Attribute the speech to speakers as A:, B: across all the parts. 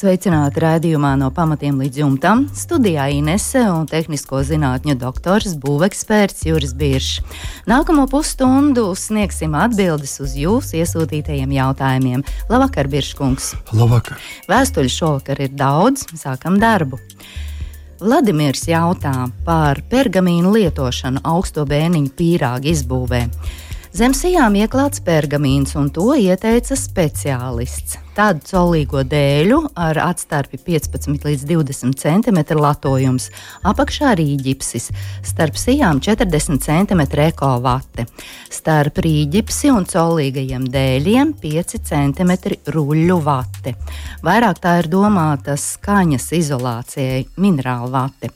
A: Sveicināti raidījumā no pamatiem līdz jumtam. Studijā Inese un tehnisko zinātņu doktors, būveksperts Juris Biršs. Nākamo pusstundu sniegsim atbildes uz jūsu iesūtītajiem jautājumiem. Labvakar, Birškungs!
B: Labvakar!
A: Vēstuļu šovakar ir daudz, sākam darbu! Vladimirs jautā par pergamīnu lietošanu augsto bēniņu pīrāgu izbūvē. Zem sijām ieklāts pergamīns, un to ieteica speciālists. Tādu colīgo dēļu ar atstarpi 15 līdz 20 cm latojums, apakšā rīģipsis, starp sijām 40 cm ekovate, starp rīģipsi un colīgajiem dēļiem 5 cm ruļu vate. Vairāk tā ir domāta skaņas izolācijai, minerālu vate.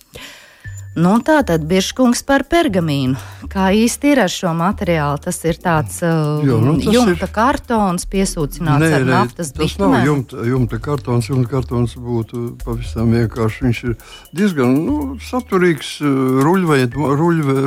A: Nu, tā tad Biržkungs par pergamīnu. Kā īsti ir ar šo materiālu? Tas ir tāds uh, jo, nu, jumta ir... kartons, piesūcināts nē, ar naftas.
B: Tas nav jumta, jumta kartons. Jumta kartons būtu pavisam vienkārši. Viņš ir diezgan nu, saturīgs ruļveida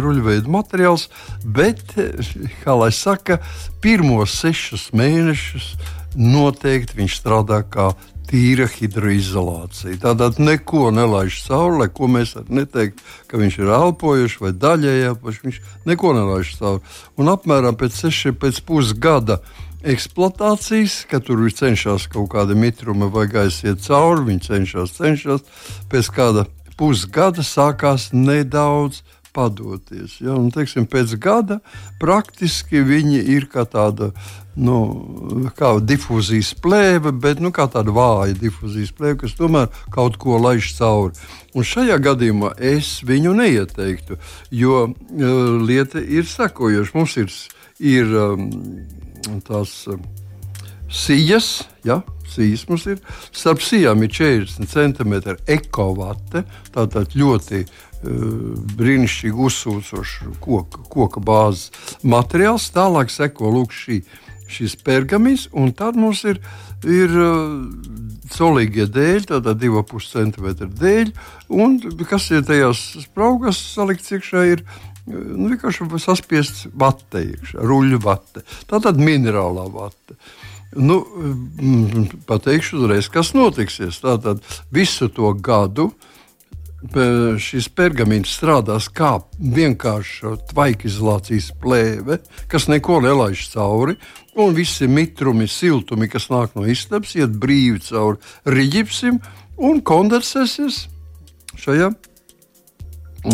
B: ruļveid materiāls, bet, kā lai saka, pirmos sešus mēnešus noteikti viņš strādā kā tīra hidroizolācija. Tātad neko nelaiž cauri, ko mēs neteiktu, ka viņš ir elpojuši vai daļēji elpojuši. Viņš neko nelaiž cauri. Un apmēram pēc seši, pēc pusgada eksploatācijas, kad tur viņš cenšas kaut kāda mitruma vai gaisa iet cauri, viņi cenšas, cenšas. Pēc kāda pusgada sākās nedaudz padoties. Ja? Un, teiksim, pēc gada praktiski viņi ir kā tāda nu, kā difūzijas plēve, bet nu, tāda vāja difūzijas plēve, kas tomēr kaut ko laiž cauri. Un šajā gadījumā es viņu neieteiktu, jo uh, lieta ir sekojoša. Mums ir, ir um, tās. Um, Sijas, ja, sijas mums ir. Starp sijām ir 40 cm ekovate. Tātad ļoti brīnišķīgi uzsūcošs koka, koka bāzes materiāls. Tālāk seko lūk, šī, šis pergamins, un tad mums ir, ir solīgie dēļi, tātad 2,5 cm dēļi, un kas ir tajās spraugās salikts iekšā, ir nu, vienkārši saspiests vate iekšā, ruļu vate. Tātad minerālā vate. Nu, pateikšu uzreiz, kas notiksies. Tātad visu to gadu uh, šis pergamīns strādās kā vienkārša tvaika izolācijas plēve, kas neko nelaiž cauri. Un visi mitrumi, siltumi, kas nāk no istabas, iet brīvi cauri rīķim un kondensēsies šajā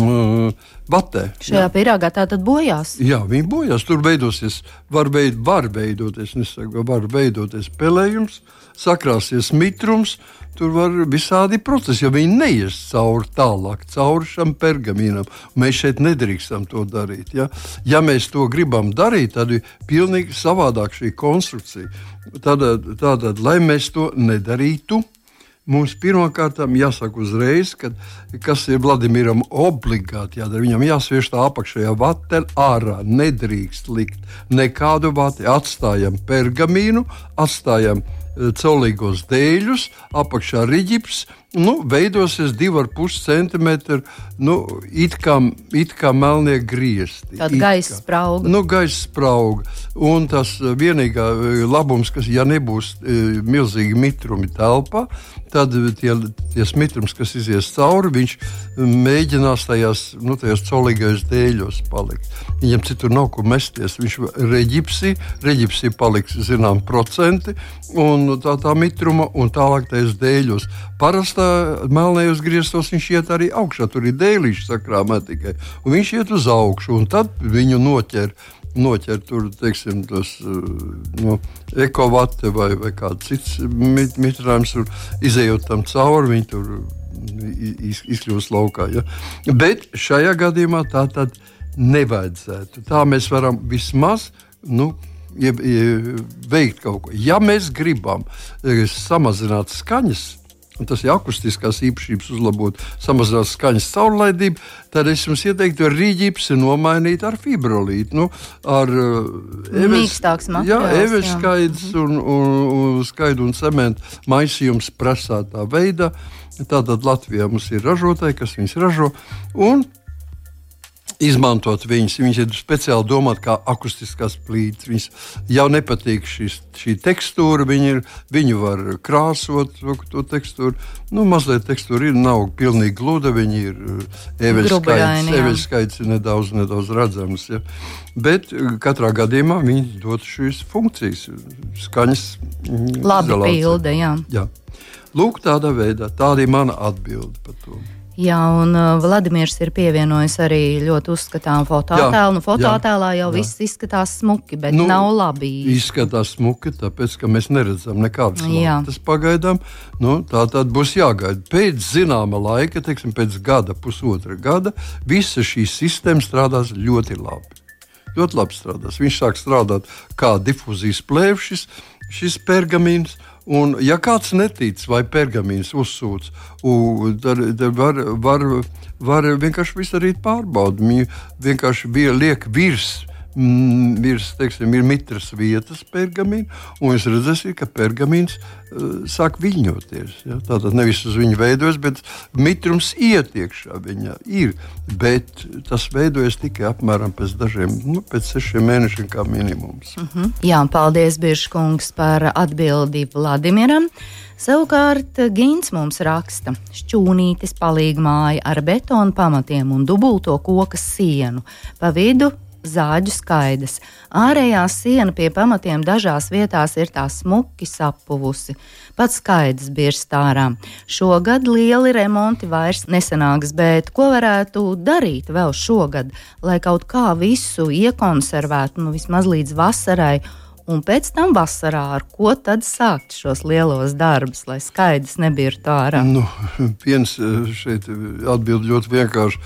B: uh, vatē.
A: Šajā pīrāgā tā tad bojās.
B: Jā, viņi bojās. Tur veidosies, var, veid, var veidoties, nesaku, var veidoties pelējums, sakrāsies mitrums, Tur var visādi procesi, jo viņi neies cauri tālāk, cauri šam pergamīnam. Mēs šeit nedrīkstam to darīt. Ja, ja mēs to gribam darīt, tad ir pilnīgi savādāk šī konstrukcija. Tātad, tātad lai mēs to nedarītu, mums pirmkārt jāsaka uzreiz, ka, kas ir Vladimiram obligāti jādara. Viņam jāsviež tā apakšējā vate ārā. Nedrīkst likt nekādu vati. Atstājam pergamīnu, atstājam caurīgos dēļus, apakšā riģips, nu, veidosies 2,5 cm. Nu, it, kā, it kā melnie griezti.
A: Tāda gaisa sprauga.
B: Nu, gaisa sprauga. Un tas vienīgā labums, kas, ja nebūs e, milzīgi mitrumi telpā, tad tie, tie mitrums, kas izies cauri, viņš mēģinās tajās, nu, tajās colīgajos dēļos palikt. Viņam citur nav kur mesties. Viņš reģipsī, reģipsī paliks, zinām, procenti, un tā, tā mitruma, un tālāk tajos dēļos. Parastā melnējos griestos viņš iet arī augšā, tur ir dēlīši sakrāmē tikai, un viņš iet uz augšu, un tad viņu noķer noķert tur, teiksim, tos nu, ekovate vai, vai kāds cits mit, mitrājums, tur izējot tam cauri, viņi tur iz, izkļūst laukā. Ja? Bet šajā gadījumā tā tad nevajadzētu. Tā mēs varam vismaz. Nu, veikt kaut ko. Ja mēs gribam samazināt skaņas, un tas ir akustiskās īpašības uzlabot, samazināt skaņas caurlaidību, tad es jums ieteiktu rīģipsi nomainīt ar fibrolītu. Nu, ar
A: Mīkstāks materiāls.
B: Jā, eveskaidrs
A: jā.
B: un, un, un skaidu un cementu maisījums prasātā veidā. Tātad Latvijā mums ir ražotāji, kas viņus ražo. Un izmantot viņus. Viņas ir speciāli domāti kā akustiskās plīts. Viņas jau nepatīk šis, šī tekstūra. Viņi ir, viņu var krāsot, to, to tekstūru. Nu, mazliet tekstūra ir, nav pilnīgi gluda. Viņi ir
A: jā.
B: eveļu skaits ir nedaudz, nedaudz redzams. Ja. Bet eh, katrā gadījumā viņi dod šīs funkcijas, skaņas. mm,
A: Labi
B: izolācija.
A: pilda, jā.
B: Jā. Lūk, tādā veidā. Tāda ir mana atbilde par to.
A: Jā, un uh, Vladimirs ir pievienojis arī ļoti uzskatāmu fotoattēlu. Nu, fotoattēlā jau
B: jā.
A: viss izskatās smuki, bet
B: Nu,
A: nav labi.
B: Izskatās smuki, tāpēc ka mēs neredzam nekādas lietas pagaidām. Nu, tā tad būs jāgaida. Pēc zināma laika, teiksim, pēc gada, pusotra gada, visa šī sistēma strādās ļoti labi. Ļoti labi strādās. Viņš sāk strādāt kā difūzijas plēvšs, šis pergamīns. Un, ja kāds netic vai pergamīns uzsūc, tad, tad var, var, var vienkārši visu darīt pārbaudi. Vienkārši bija liek virs. Mm, virs, teiksim, ir mitras vietas pergamīna, un jūs redzēsiet, ka pergamīns uh, sāk viļņoties. Ja? Tātad nevis uz viņu veidojas, bet mitrums iet iekšā viņā. Ir, bet tas veidojas tikai apmēram pēc dažiem, nu, pēc sešiem mēnešiem kā minimums.
A: Mhm. Jā, paldies, Biržkungs, par atbildi Vladimiram. Savukārt Gins mums raksta, ka šķūnītis palīg māja ar betonu pamatiem un dubulto koka sienu. Pa vidu zāģu skaidrs. Ārējā siena pie pamatiem dažās vietās ir tā smuki sapuvusi. Pats skaidrs birst ārā. Šogad lieli remonti vairs nesanāks, bet ko varētu darīt vēl šogad, lai kaut kā visu iekonservētu, nu vismaz līdz vasarai? Un pēc tam vasarā ar ko tad sākt šos lielos darbus, lai skaidrs nebirtu ārā?
B: Nu, viens eh, šeit atbild ļoti vienkārši.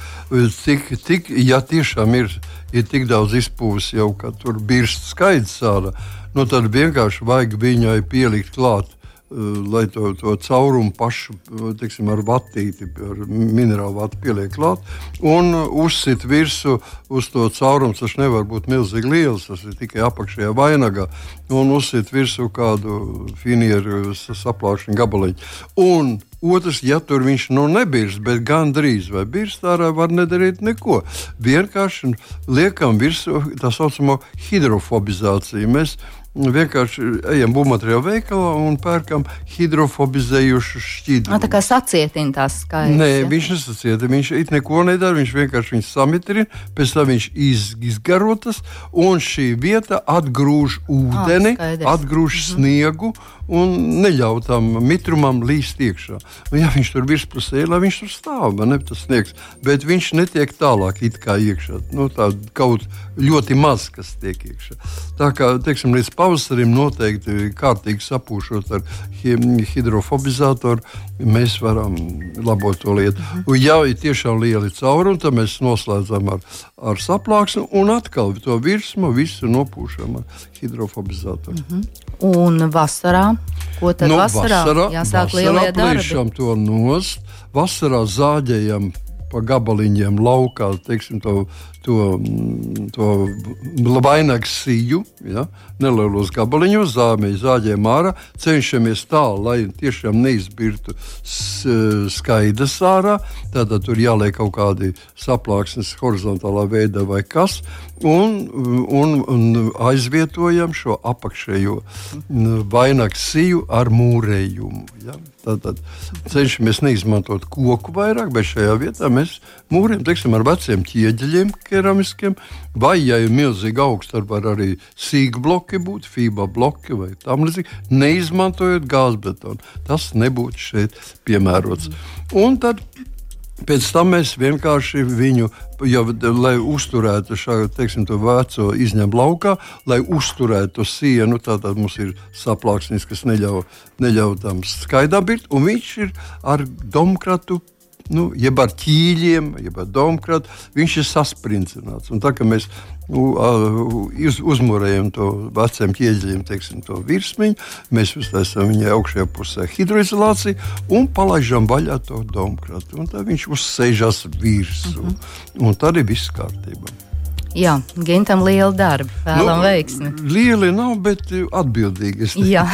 B: Tik, tik, ja tiešām ir, ir tik daudz izpūs jau, ka tur birst skaidrs ārā, nu, tad vienkārši vajag viņai pielikt klāt. Eh, Lai to, to caurumu pašu eh, teiksim, ar vatīti, ar minerālu vatu pieliek klāt un uzsit virsmu uz to caurumu. Tas nevar būt milzīgi liels, tas ir tikai apakšējā vainagā. Un uzsit virsmu kādu finieru saplākšņu gabaliņu. Un Otrs, ja tur viņš nu nebirst, bet gan drīz vai birst ārā, var nedarīt neko. Vienkārši liekam virsū tā saucamo hidrofobizāciju. Mēs vienkārši ejam būvmateriālu veikalā un pērkam hidrofobizējušu šķidrumu.
A: Nā, tā kā sacietina tās skaidrs.
B: Nē,
A: ja?
B: viņš nesacieta. Viņš it neko nedara. Viņš vienkārši viņu samitrina, pēc tam viņš iz, izgarotas, un šī vieta atgrūž ūdeni,
A: skaidrs.
B: atgrūž mm -hmm. Un neļauj tam mitrumam līst iekšā. Un, ja viņš tur virspusē ir, lai viņš tur stāv, ne tas sniegs, bet viņš netiek tālāk iekšā. Nu, tā kaut ļoti maz, kas tiek iekšā. Tā kā, teiksim, līdz pavasarim noteikti kārtīgi sapūšot ar hi- hidrofobizātoru, mēs varam labot to lietu. Un, ja ir tiešām lieli caurumi, tad mēs noslēdzam ar, ar saplāksni un atkal to virsmu visu nopūšam ar hidrofobizātoru. Mm -hmm.
A: Un vasarā, ko tad nu, vasarā?
B: vasarā,
A: Jāsāk lielie darbi.
B: to nost, vasarā zāģējam pa gabaliņiem laukā, teiksim, to, to, to vainagu siju, ja, nelielos gabaliņos, zāmē, zāģējam ārā, cenšamies tā, lai tiešām neizbirtu skaidrs ārā, tātad tur jāliek kaut kādi saplāksnes horizontālā veidā vai kas, un, un, un aizvietojam šo apakšējo vainagu siju ar mūrējumu. Ja? Tātad cenšamies neizmantot koku vairāk, bet šajā vietā mēs mūrējam teiksim, ar veciem ķieģeļiem, keramiskiem, vai, ja ir milzīgi augsts, tad var arī sīkā bloki būt, fibra bloki vai tam līdzīgi, neizmantojot gāzbetonu. Tas nebūtu šeit piemērots. Un tad Pēc tam mēs vienkārši viņu, jau, lai uzturētu šādu teiksim, veco izņēmu laukā, lai uzturētu sienu, tad mums ir saplāksnis, kas neļauj, neļauj tam skaidām birt, un viņš ir ar domkratu nu, jeb ar ķīļiem, jeb ar domkrātu, viņš ir sasprindzināts. Un tā kā mēs nu, uz, uzmūrējam to veciem ķieģeļiem, teiksim, to virsmiņu, mēs uztaisām viņai augšējā pusē hidroizolāciju un palaižam vaļā to domkrātu. Un tā viņš uzsēžas virsū. Mm -hmm. Un tad ir viss kārtībā.
A: Jā, Gintam liela darba, vēlam
B: nu,
A: veiksmi.
B: Lieli nav, bet atbildīgi.
A: Jā,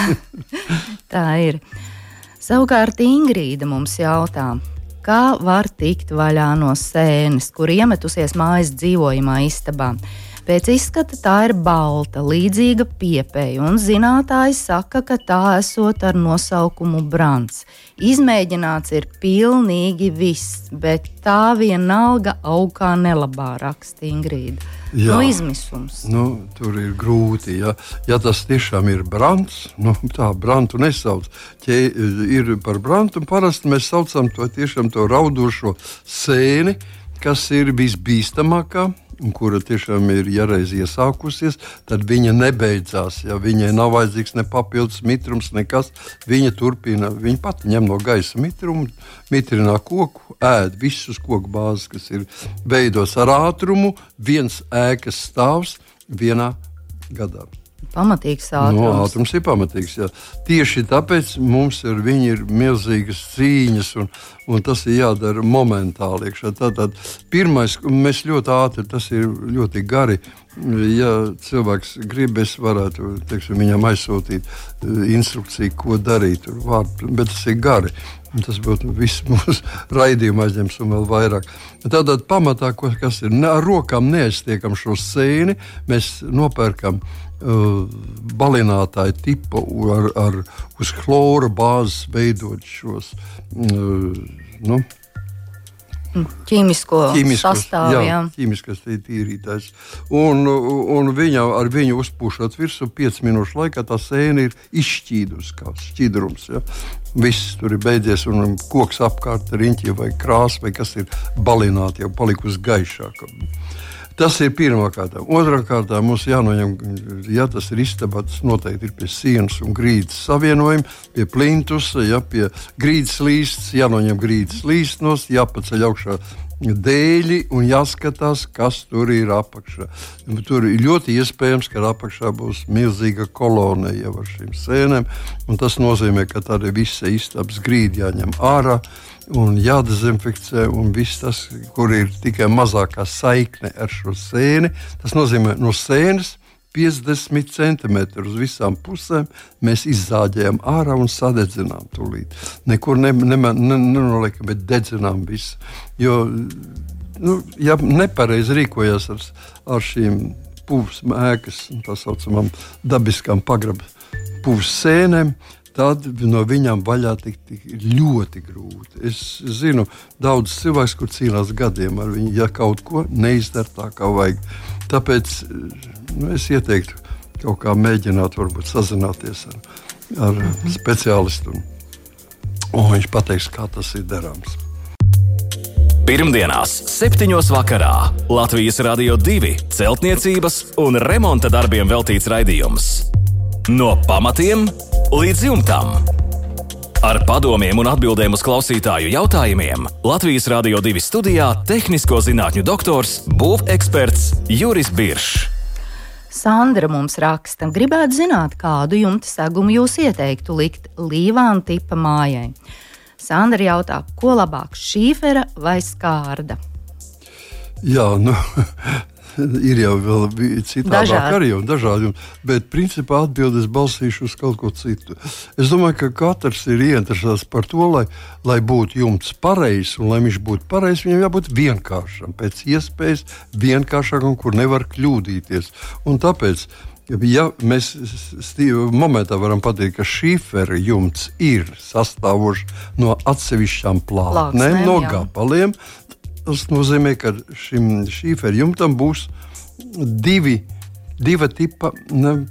A: tā ir. Savukārt Ingrīda mums jautā, kā var tikt vaļā no sēnes, kur iemetusies mājas dzīvojamā istabā. Pēc izskata tā ir balta, līdzīga piepēja, un zinātājs saka, ka tā esot ar nosaukumu brants. Izmēģināts ir pilnīgi viss, bet tā vienalga aug kā nelabā raksta Ingrīda. Jā, nu, izmisums.
B: Nu, tur ir grūti. Ja, ja tas tiešām ir brants, nu, tā brantu nesauc. Ķē, ir par brantu, un parasti mēs saucam to tiešām to raudošo sēni, kas ir visbīstamākā kura tiešām ir ja reiz iesākusies, tad viņa nebeidzās. Ja viņai nav vajadzīgs ne papildus mitrums, nekas. Viņa turpina, viņa pati ņem no gaisa mitrumu, mitrina koku, ēd visus koku bāzes, kas ir veidos ar ātrumu, viens ēkas stāvs vienā gadā.
A: Pamatīgs ātrums. No,
B: ātrums ir pamatīgs. Jā. Tieši tāpēc mums viņu ir milzīgas cīņas, un, un tas ir jādara momentāli. Tātad, pirmais, mēs ļoti ātri, tas ir ļoti gari. Ja cilvēks grib, es varētu teiksim, viņam aizsūtīt eh, instrukciju, ko darīt. Vārdu, bet tas ir gari. Tas būtu viss mūsu raidījuma aizņems un vēl vairāk. Tātad pamatā, kas ir ar rokām neaiztiekam šo sēni, mēs nopērkam uh, balinātāju tipu ar, ar uz chlora bāzes veidot šos. Uh, nu,
A: ķīmisko, ķīmisko sastāvu. Jā, jā.
B: ķīmiskais tīrītājs. Un, un viņa, ar viņu uzpūšot virsmu, 5 minūšu laikā tā sēne ir izšķīdusi, kā šķidrums. Ja. Viss tur ir beidzies, un koks apkārt riņķi vai krāsa, vai kas ir balināti, jau palikusi gaišāka. Tas ir pirmā kārta. Otrā kārtā mums jānoņem, ja tas ir istabā, tas noteikti ir pie sienas un grīdas savienojuma, pie plintusa, ja pie grīdas līstas, jānoņem grīdas līstos, jāpaceļ augšā dēļi un jāskatās, kas tur ir apakšā. Tur ir ļoti iespējams, ka apakšā būs milzīga kolonija jau ar šīm sēnēm. Tas nozīmē, ka tad ir visa istabas grīda jāņem ārā un jādezinficē, un viss tas, kur ir tikai mazākā saikne ar šo sēni, tas nozīmē no sēnes. 50 centimetri uz visām pusēm mēs izzāģējām ārā un sadedzinām tūlīt. Nekur nenoliekam, ne, ne, ne, bet dedzinām visu. Jo, nu, ja nepareizi rīkojas ar, ar šīm pūles ēkas, tā saucamām dabiskām pagrabā pūles sēnēm, tad no viņām vaļā tikt ļoti grūti. Es zinu, daudz cilvēku, kur cīnās gadiem ar viņu, ja kaut ko neizdara tā, kā vajag. Tāpēc nu, es ieteiktu kaut kā mēģināt, varbūt sazināties ar, ar speciālistu. Un viņš pateiks, kā tas ir darāms.
C: Pirmdienās, 7. vakarā Latvijas Rādio 2 celtniecības un remonta darbiem veltīts raidījums. No pamatiem līdz jumtam. Ar padomiem un atbildēm uz klausītāju jautājumiem Latvijas Rādio 2 studijā - tehnisko zinātņu doktors, būveksperts Juris Biršs.
A: Sandra mums raksta, gribētu zināt, kādu jumta segumu jūs ieteiktu likt līvāna tipa mājai. Sandra jautā, ko labāk, šīfera vai skārda?
B: Jā, nu, ir jau citādāk arī un dažādi. Bet principā atbildes balstīšu uz kaut ko citu. Es domāju, ka katrs ir ieinteresēts par to, lai, lai būtu jumts pareizs, un lai viņš būtu pareizs, viņam jābūt vienkāršam, pēc iespējas vienkāršākam, kur nevar kļūdīties. Un tāpēc. Ja mēs momentā varam pateikt, ka šīfera jumts ir sastāvošs no atsevišķām plātnēm, no gabaliem, Tas nozīmē, ka šim šīferu jumtam būs divi. Diva tipa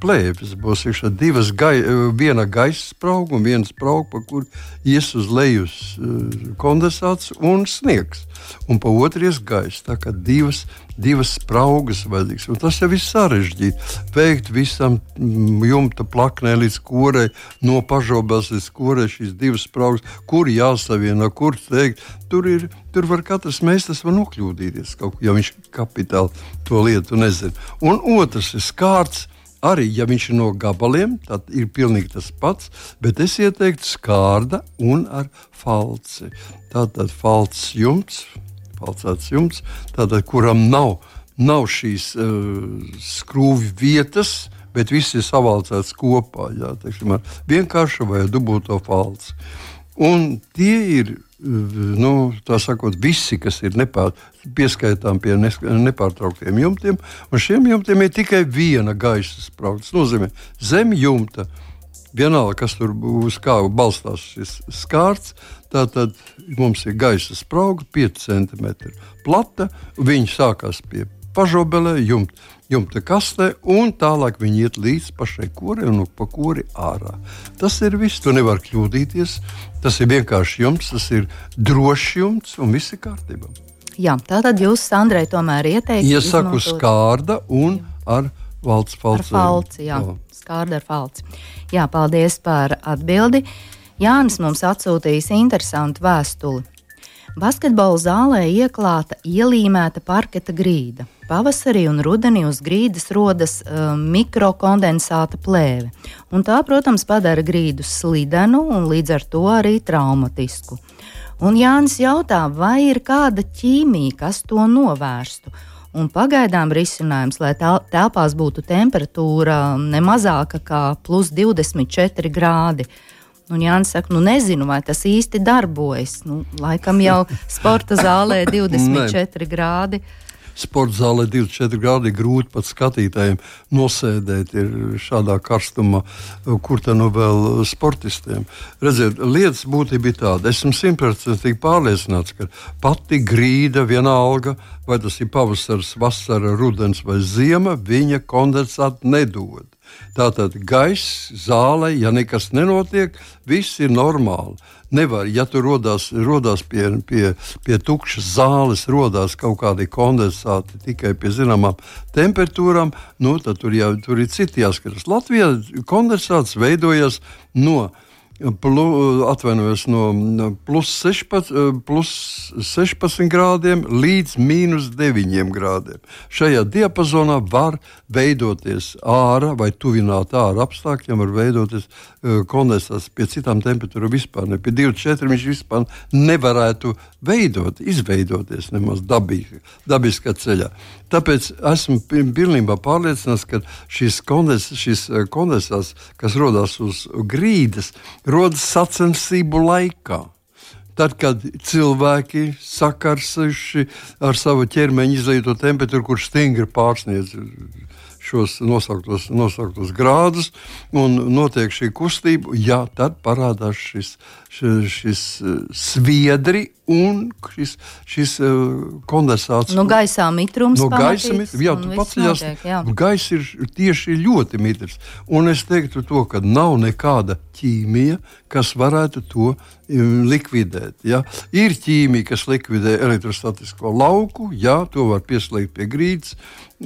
B: plēves. Būs divas gai, viena gaisa sprauga un viena sprauga, pa kur ies uz leju uh, kondensāts un sniegs. Un pa otru ies gaisa. Tā kā divas divas spraugas vajadzīgas. Un tas jau ir sarežģīti. Veikt visam jumta plaknē līdz korei, no pašobās līdz korei šīs divas spraugas, kur jāsavieno, kur teikt. Tur, ir, tur var katrs meistars var nokļūdīties kaut ja viņš kapitāli to lietu nezina. Un otrs ir skārts. Arī, ja viņš ir no gabaliem, tad ir pilnīgi tas pats, bet es ieteiktu skārda un ar falci. Tātad falcs jumts, falcēts jumts, tātad, kuram nav, nav šīs uh, skrūvju vietas, bet viss ir savalcēts kopā, jā, teiksim, ar vienkāršu vai dubulto falci. Un tie ir nu, sakot, visi, kas ir nepār, pieskaitām pie nepārtrauktiem jumtiem, un šiem jumtiem ir tikai viena gaisa sprauga. Tas nozīmē, zem jumta, vienalga, kas tur būs, kā balstās šis skārts, tad mums ir gaisa sprauga 5 cm plata, viņa sākās pie pažobelē, jumta, jumta kastē, un tālāk viņi iet līdz pašai kūrei un pa kūri ārā. Tas ir viss, tu nevari kļūdīties. Tas ir vienkārši jumts, tas ir drošs jumts un viss ir kārtībā.
A: Jā, tā tad jūs, Sandrai, tomēr ieteikt.
B: Iesaku izmantot... skārda un ar valsts falci.
A: Ar falci, jā, jā. skārda ar falci. Jā, paldies par atbildi. Jānis mums atsūtījis interesantu vēstuli. Basketbola zālē ieklāta ielīmēta parketa grīda. Pavasarī un rudenī uz grīdas rodas uh, mikrokondensāta plēve, un tā, protams, padara grīdu slidenu un līdz ar to arī traumatisku. Un Jānis jautā, vai ir kāda ķīmija, kas to novērstu. Un pagaidām risinājums, lai telpās būtu temperatūra ne mazāka kā plus 24 grādi. Un Jānis saka, nu nezinu, vai tas īsti darbojas. Nu, laikam jau sporta zālē 24 grādi.
B: Sporta zālē 24 grādi ir grūti pat skatītājiem nosēdēt šādā karstumā, kur tā nu vēl sportistiem. Redziet, lietas būtība ir tāda. Esmu simtprocentīgi pārliecināts, ka pati grīda vienalga, vai tas ir pavasars, vasara, rudens vai ziema, viņa kondensātu nedod. Tātad gaiss zālē, ja nekas nenotiek, viss ir normāli. Nevar, ja tur rodas, rodas pie, pie, pie tukšas zāles, rodas kaut kādi kondensāti tikai pie zināmām temperatūrām, nu, tad tur, jau, tur ir citi jāskatās. Latvijā kondensāts veidojas no plu, atvainojos no plus 16, plus 16 grādiem līdz mīnus 9 grādiem. Šajā diapazonā var veidoties ārā vai tuvināt ārā apstākļiem, var veidoties uh, kondensāts pie citām temperatūrām vispār. Ne. Pie 24 viņš vispār nevarētu veidot, izveidoties nemaz dabīgi, dabiskā ceļā. Tāpēc esmu pilnībā pārliecināts, ka šis, kondens, šis kondensāts, kas rodas uz grīdas, rodas sacensību laikā. Tad, kad cilvēki sakarsuši ar savu ķermeņa izlieto temperatūru, kurš stingri pārsniedz šos nosauktos, nosauktos grādus, un notiek šī kustība, jā, tad parādās šis, šis, šis sviedri un šis, šis uh, kondensāts.
A: No gaisā mitrums.
B: No gaisa mitrums. Jā, tu paceļās. Gaisa ir tieši ļoti mitrs. Un es teiktu to, ka nav nekāda ķīmija, kas varētu to um, likvidēt. Ja? Ir ķīmija, kas likvidē elektrostatisko lauku, jā, to var pieslēgt pie grīdas.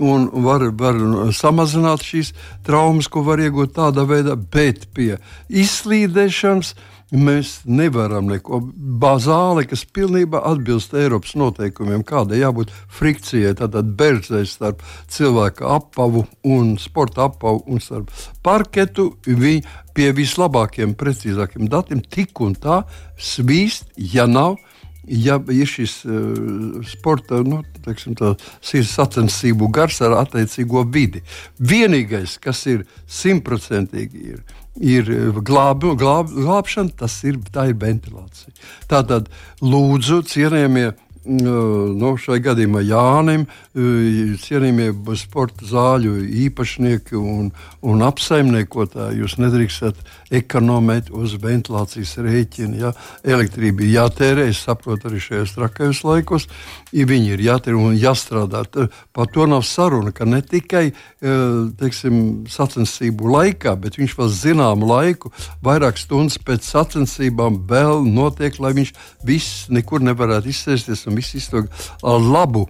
B: Un var, var samazināt šīs traumas, ko var iegūt tādā veidā, bet pie izslīdēšanas Mēs nevaram neko. Bazāle, kas pilnībā atbilst Eiropas noteikumiem, kādai jābūt frikcijai, tātad berdzei starp cilvēka apavu un sporta apavu un starp parketu, viņi pie vislabākiem, precīzākiem datiem tik un tā svīst, ja nav ja ir šis uh, sporta nu, teiksim, tā, sacensību gars ar attiecīgo vidi. Vienīgais, kas ir simtprocentīgi, ir ir eh, glāb, glāb, glābšana, tas ir, ir ventilācija. Tātad, lūdzu, cienījamie no šai gadījumā Jānim, cienījamie sporta zāļu īpašnieki un, un apsaimniekotāji. Jūs nedrīkstat ekonomēt uz ventilācijas rēķina. Ja? Elektrība ir jātērē, es saprotu, arī šajos trakajos laikos. Viņi ir jātērē un jāstrādā. Par to nav saruna, ka ne tikai teiksim, sacensību laikā, bet viņš vēl zināmu laiku, vairāk stundas pēc sacensībām vēl notiek, lai viņš viss nekur nevarētu izsēsties un viss izsaka labu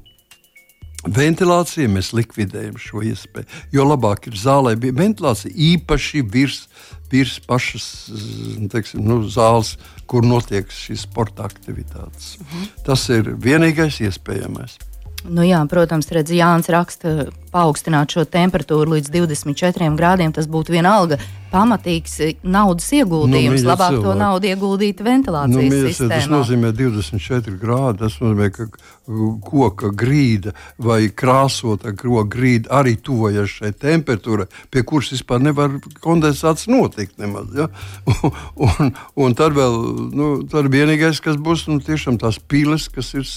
B: ventilācija mēs likvidējam šo iespēju. Jo labāk ir zālē bija ventilācija īpaši virs, virs pašas teiksim, nu, zāles, kur notiek šīs sporta aktivitātes. Mhm. Tas ir vienīgais iespējamais.
A: Nu jā, protams, redz, Jānis raksta, paaugstināt šo temperatūru līdz 24 grādiem. Tas būtu vienalga pamatīgs eh, naudas ieguldījums. Nu, Labāk cilvēki. to naudu ieguldīt ventilācijas nu, mīļas, sistēmā.
B: Tas nozīmē 24 grādi. Tas nozīmē, ka koka grīda vai krāsota koka grīda arī tuvojas šai temperatūrai, pie kuras vispār nevar kondensāts notikt. Nemaz, ja? un, un, un tad vēl nu, tad vienīgais, kas būs, nu, tiešām tās piles, kas ir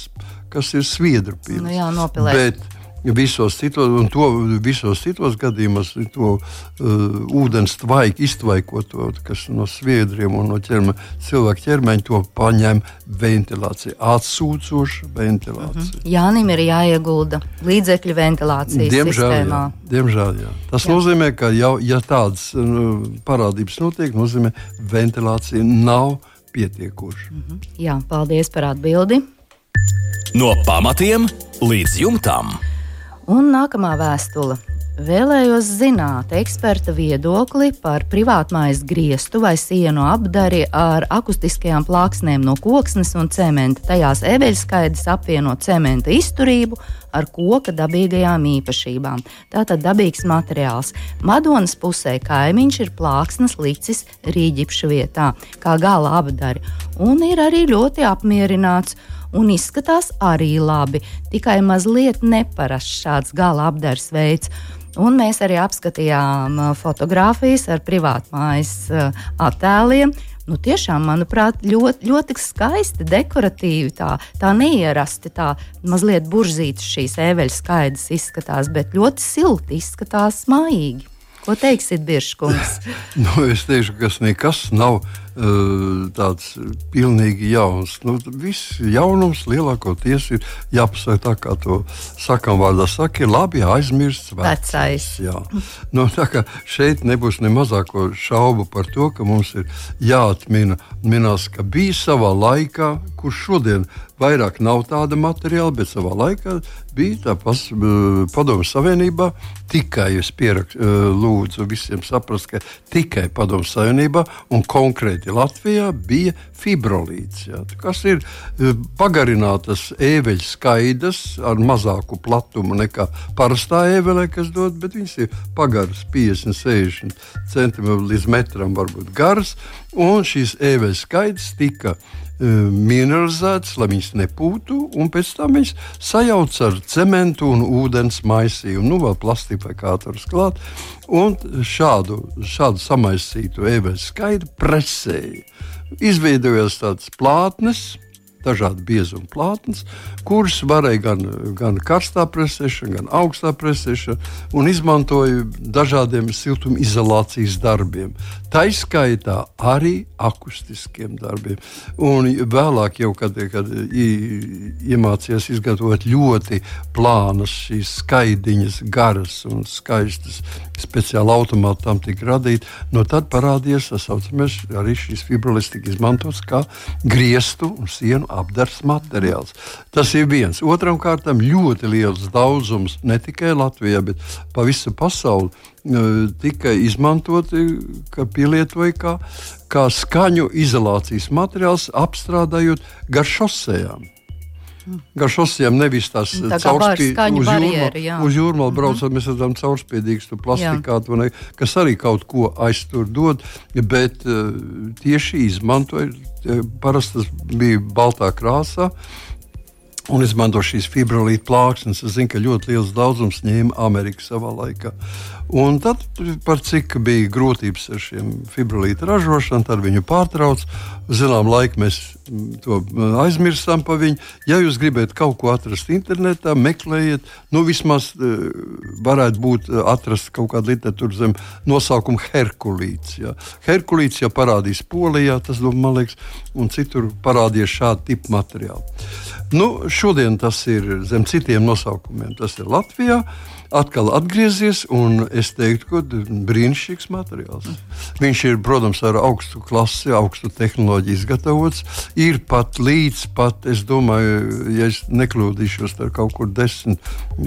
B: kas ir sviedru pils.
A: Nu, jā, nopilēt.
B: Bet, Visos citos, to, visos citos gadījumos to uh, ūdens tvaiku, iztvaikoto, kas no sviedriem un no ķerme, cilvēka ķermeņa, to paņem ventilācija, atsūcoša ventilācija. Uh
A: -huh. Jānim ir jāiegulda līdzekļu ventilācijas diemžēl, sistēmā.
B: Jā, diemžēl, jā. Tas jā. nozīmē, ka jau, ja tādas uh, parādības notiek, nozīmē, ventilācija nav pietiekoša. Uh
A: -huh. Jā, paldies par atbildi.
C: No pamatiem līdz jumtam.
A: Un nākamā vēstule. Vēlējos zināt eksperta viedokli par privātmājas griestu vai sienu apdari ar akustiskajām plāksnēm no koksnes un cementa. Tajās ebeļskaidrs apvieno cementa izturību ar koka dabīgajām īpašībām. Tātad dabīgs materiāls. Madonas pusē kaimiņš ir plāksnes licis rīģipšu vietā, kā gala apdari, un ir arī ļoti apmierināts un izskatās arī labi. Tikai mazliet neparasts šāds gala apdars veids. Un mēs arī apskatījām uh, fotogrāfijas ar privātmājas uh, attēliem. Nu, tiešām, manuprāt, ļoti, ļoti skaisti, dekoratīvi, tā, tā neierasti, tā mazliet buržītas šīs eveļas skaidrs izskatās, bet ļoti silti izskatās mājīgi. Ko teiksit, Biržkungs?
B: nu, es teikšu, ka tas nekas nav tāds pilnīgi jauns. Nu, viss jaunums lielākoties ir jāpasaka tā, kā to sakām vārdā saka, ir labi aizmirsts
A: vecais.
B: Jā. Nu, šeit nebūs ne mazāko šaubu par to, ka mums ir jāatmina, minās, ka bija savā laikā, kurš šodien vairāk nav tāda materiāla, bet savā laikā bija tā pas, padomju savienībā. Tikai es pierakstu, lūdzu visiem saprast, ka tikai padomju savienībā un konkrēti Latvijā bija fibrolīts, jā, kas ir e, pagarinātas ēveļu skaidrs ar mazāku platumu nekā parastā ēvelē, kas dod, bet viņas ir pagaras 50, 60 centimetri līdz metram, varbūt garas, un šīs ēveļu skaidrs tika e, mineralizētas, lai viņas nepūtu, un pēc tam viņas sajauc ar cementu un ūdens maisījumu, nu vēl plastifikatorus klāt, un šādu, šādu samaisītu ēveļu skaidru presēju. Izveidojās tādas plātnes, dažādi biezuma plātnes, kuras varēja gan, gan karstā presēšana, gan augstā presēšana, un izmantoja dažādiem siltumizolācijas darbiem. Tā izskaitā arī akustiskiem darbiem. Un vēlāk, jau, kad, kad iemācījās izgatavot ļoti plānas, šīs skaidiņas, garas un skaistas, speciāli automāti tam tika radīti, no tad parādījās tas saucamais arī šīs fibrolis tika izmantots kā griestu un sienu apdars materiāls. Tas ir viens. Otram kārtam ļoti liels daudzums ne tikai Latvijā, bet pa visu pasauli tika izmantoti, ka pielietoja kā, kā skaņu izolācijas materiāls, apstrādājot gar šosejām. Gar šosejām nevis tās
A: tā caurspīdīgas, uz,
B: jūrma, uz jūrmālu braucot, mm -hmm. mēs redzam caurspīdīgu plastikātu, ne, kas arī kaut ko aiztur dod, bet uh, tieši izmantoja, parasti tas bija baltā krāsā, un izmanto šīs fibrolīta plāksnes. Es zinu, ka ļoti liels daudzums ņēma Amerika savā laikā. Un tad, par cik bija grūtības ar šiem fibrolīta ražošanu, tad viņu pārtrauc. Zinām, laiku mēs to aizmirsām par viņu. Ja jūs gribat kaut ko atrast internetā, meklējiet, nu vismaz varētu būt atrast kaut kādu literatūru zem nosaukuma Herkulīts. Ja. Herkulīts jau parādīs Polijā, tas man liekas, un citur parādījās šādi tipi materiāli. Nu, šodien tas ir zem citiem nosaukumiem. Tas ir Latvijā. Atkal atgriezies, un es teiktu, ka brīnišķīgs materiāls. Viņš ir, protams, ar augstu klasi, augstu tehnoloģiju izgatavots. Ir pat līdz pat, es domāju, ja es nekļūdīšos, ar kaut kur 10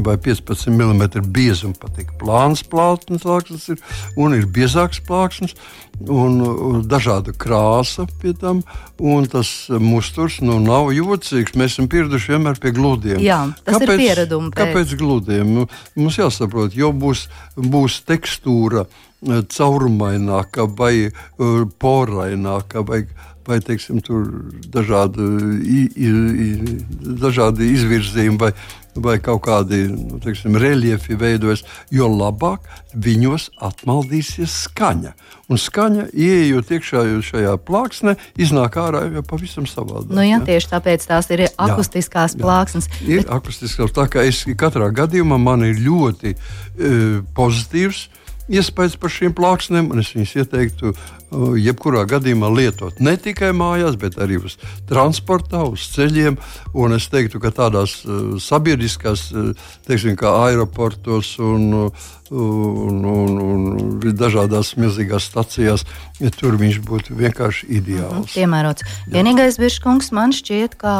B: vai 15 mm biezuma patīk. Plāns plāksnes ir, un ir biezāks plāksnes. Un, dažāda krāsa pie tam, un tas musturs nu, nav jocīgs. Mēs esam pieraduši vienmēr pie gludiem.
A: Jā, tas kāpēc, ir pieredums.
B: Kāpēc gludiem? Nu, mums jāsaprot, jo būs, būs tekstūra eh, caurumaināka vai uh, poraināka. Vai, vai teiksim, dažādi, i, i, i, dažādi izvirzījumi, vai, vai kaut kādi nu, teiksim, reliefi veidojas, jo labāk viņos atmaldīsies skaņa. Un skaņa, ieejot iekšā šajā plāksnē, iznāk ārā jau pavisam savādāk.
A: Nu, jā, ja? tieši tāpēc tās ir akustiskās jā, plāksnes.
B: Jā. Ir bet... akustiskās, tā kā es katrā gadījumā man ir ļoti uh, pozitīvs iespējas par šīm plāksnēm, un es viņas ieteiktu jebkurā gadījumā lietot ne tikai mājās, bet arī uz transportā, uz ceļiem. Un es teiktu, ka tādās uh, sabiedriskās, uh, teiksim, kā aeroportos un, un, un, un dažādās milzīgās stacijās, ja tur viņš būtu vienkārši ideāls. Mm -hmm,
A: piemērots. Vienīgais bišķis man šķiet, ka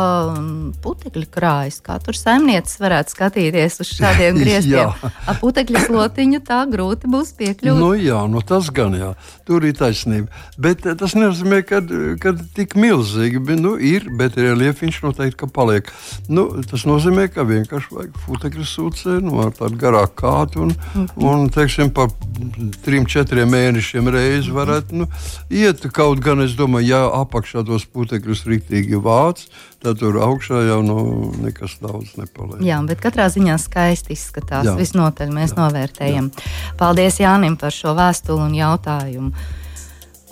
A: putekļi krājas. Katrs saimniecis varētu skatīties uz šādiem grieztiem. Ar putekļu slotiņu tā grūti būs piekļūt.
B: Nu, jā, nu tas gan jā. Tur ir taisnība taisnība. Bet eh, tas nenozīmē, ka, ka tik milzīgi nu, ir, bet reliefiņš noteikti paliek. Nu, tas nozīmē, ka vienkārši vajag futekļu sūcē, nu, ar tādu garāku kātu un, un teiksim, pa trim, četriem mēnešiem reizi varētu nu, iet. Kaut gan es domāju, ja apakšā tos putekļus rītīgi vāc, tad tur augšā jau nu, nekas daudz nepaliek.
A: Jā, bet katrā ziņā skaisti izskatās. Jā. Visnotaļ mēs jā. novērtējam. Jā. Paldies Jānim par šo vēstuli un jautājumu.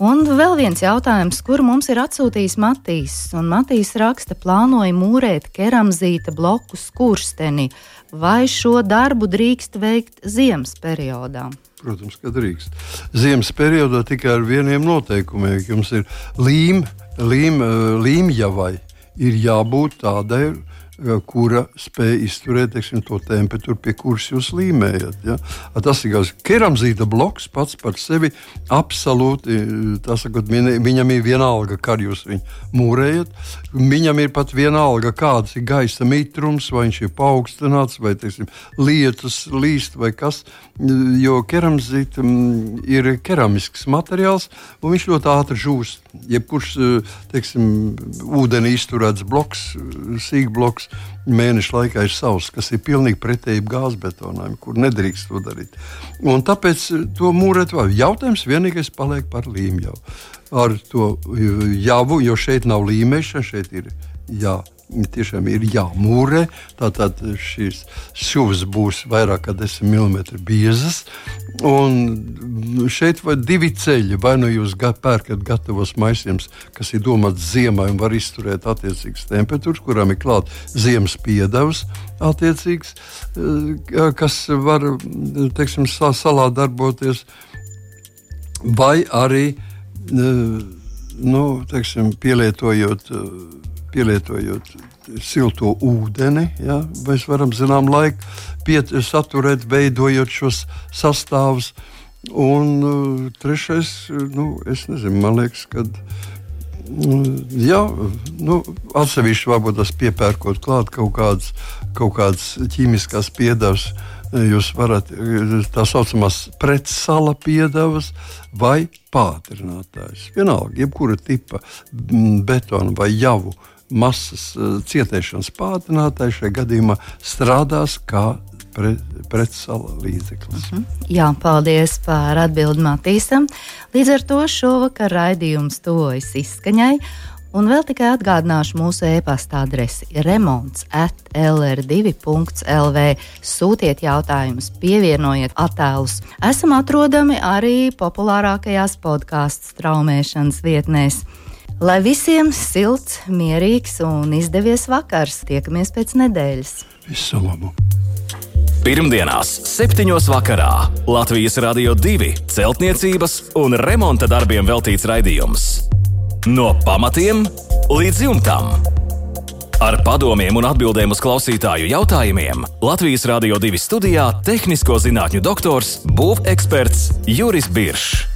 A: Un vēl viens jautājums, kur mums ir atsūtījis Matīs. Un Matīs raksta, plānoja mūrēt keramzīta bloku skursteni. Vai šo darbu drīkst veikt ziemas periodā?
B: Protams, ka drīkst. Ziemas periodā tikai ar vieniem noteikumiem. Jums ir līm, līm, līmjavai ir jābūt tādai kura spēj izturēt teiksim, to temperatūru, pie kuras jūs līmējat. Ja? Tas ir keramzīta bloks pats par sevi. Absolūti, eh, sakot, viņam ir vienalga, kā jūs viņu mūrējat. Viņam ir pat vienalga, kāds ir gaisa mitrums, vai viņš ir paaugstināts, vai teiksim, lietus līst, vai kas. Jo keramzīta mm, ir keramisks materiāls, un viņš ļoti ātri žūst. Jebkurš eh, teiksim, ūdenī izturēts bloks, sīkbloks, mēneša laikā ir savs, kas ir pilnīgi pretēji gāzbetonam, kur nedrīkst to darīt. Un tāpēc to mūrēt vēl. Jautājums vienīgais paliek par līmju. Ar to jāvu, jo šeit nav līmēšana, šeit ir jā tiešām ir jāmūrē. Tātad šīs šūnas būs vairāk kā 10 mm biezas. Un šeit ir divi ceļi. Vai nu jūs pērkat gatavos maisiņus, kas ir domāts ziemai un var izturēt attiecīgas temperatūras, kurām ir klāts ziemas piedevs, attiecīgs, eh, kas var teiksim, salā darboties, vai arī eh, nu, teiksim, pielietojot eh, pielietojot silto ūdeni. Ja, mēs varam zinām laiku piet, saturēt, veidojot šos sastāvus. Un uh, trešais, nu, es nezinu, man liekas, ka. Mm, jā, nu, atsevišķi varbūt tas piepērkot klāt kaut kādas, kaut kādas ķīmiskās piedevas. Jūs varat tā saucamās pretsala piedevas vai pātrinātājs. Vienalga, jebkura tipa mm, betona vai javu masas eh, cietēšanas pātrinātājs šajā gadījumā strādās kā pre, pretsala līdzeklis. Uh mhm. -huh.
A: Jā, paldies par atbildi Matīsam. Līdz ar to šovakar raidījums tojas izskaņai. Un vēl tikai atgādināšu mūsu e-pasta adresi remonds at lr2.lv. Sūtiet jautājumus, pievienojiet attēlus. Esam atrodami arī populārākajās podkāstu straumēšanas vietnēs. Lai visiem silts, mierīgs un izdevies vakars. Tiekamies pēc nedēļas.
B: Visu labu!
C: Pirmdienās, 7. vakarā Latvijas Rādio 2 celtniecības un remonta darbiem veltīts raidījums. No pamatiem līdz jumtam! Ar padomiem un atbildēm uz klausītāju jautājumiem Latvijas Rādio 2 studijā - tehnisko zinātņu doktors, būveksperts Juris Biršs.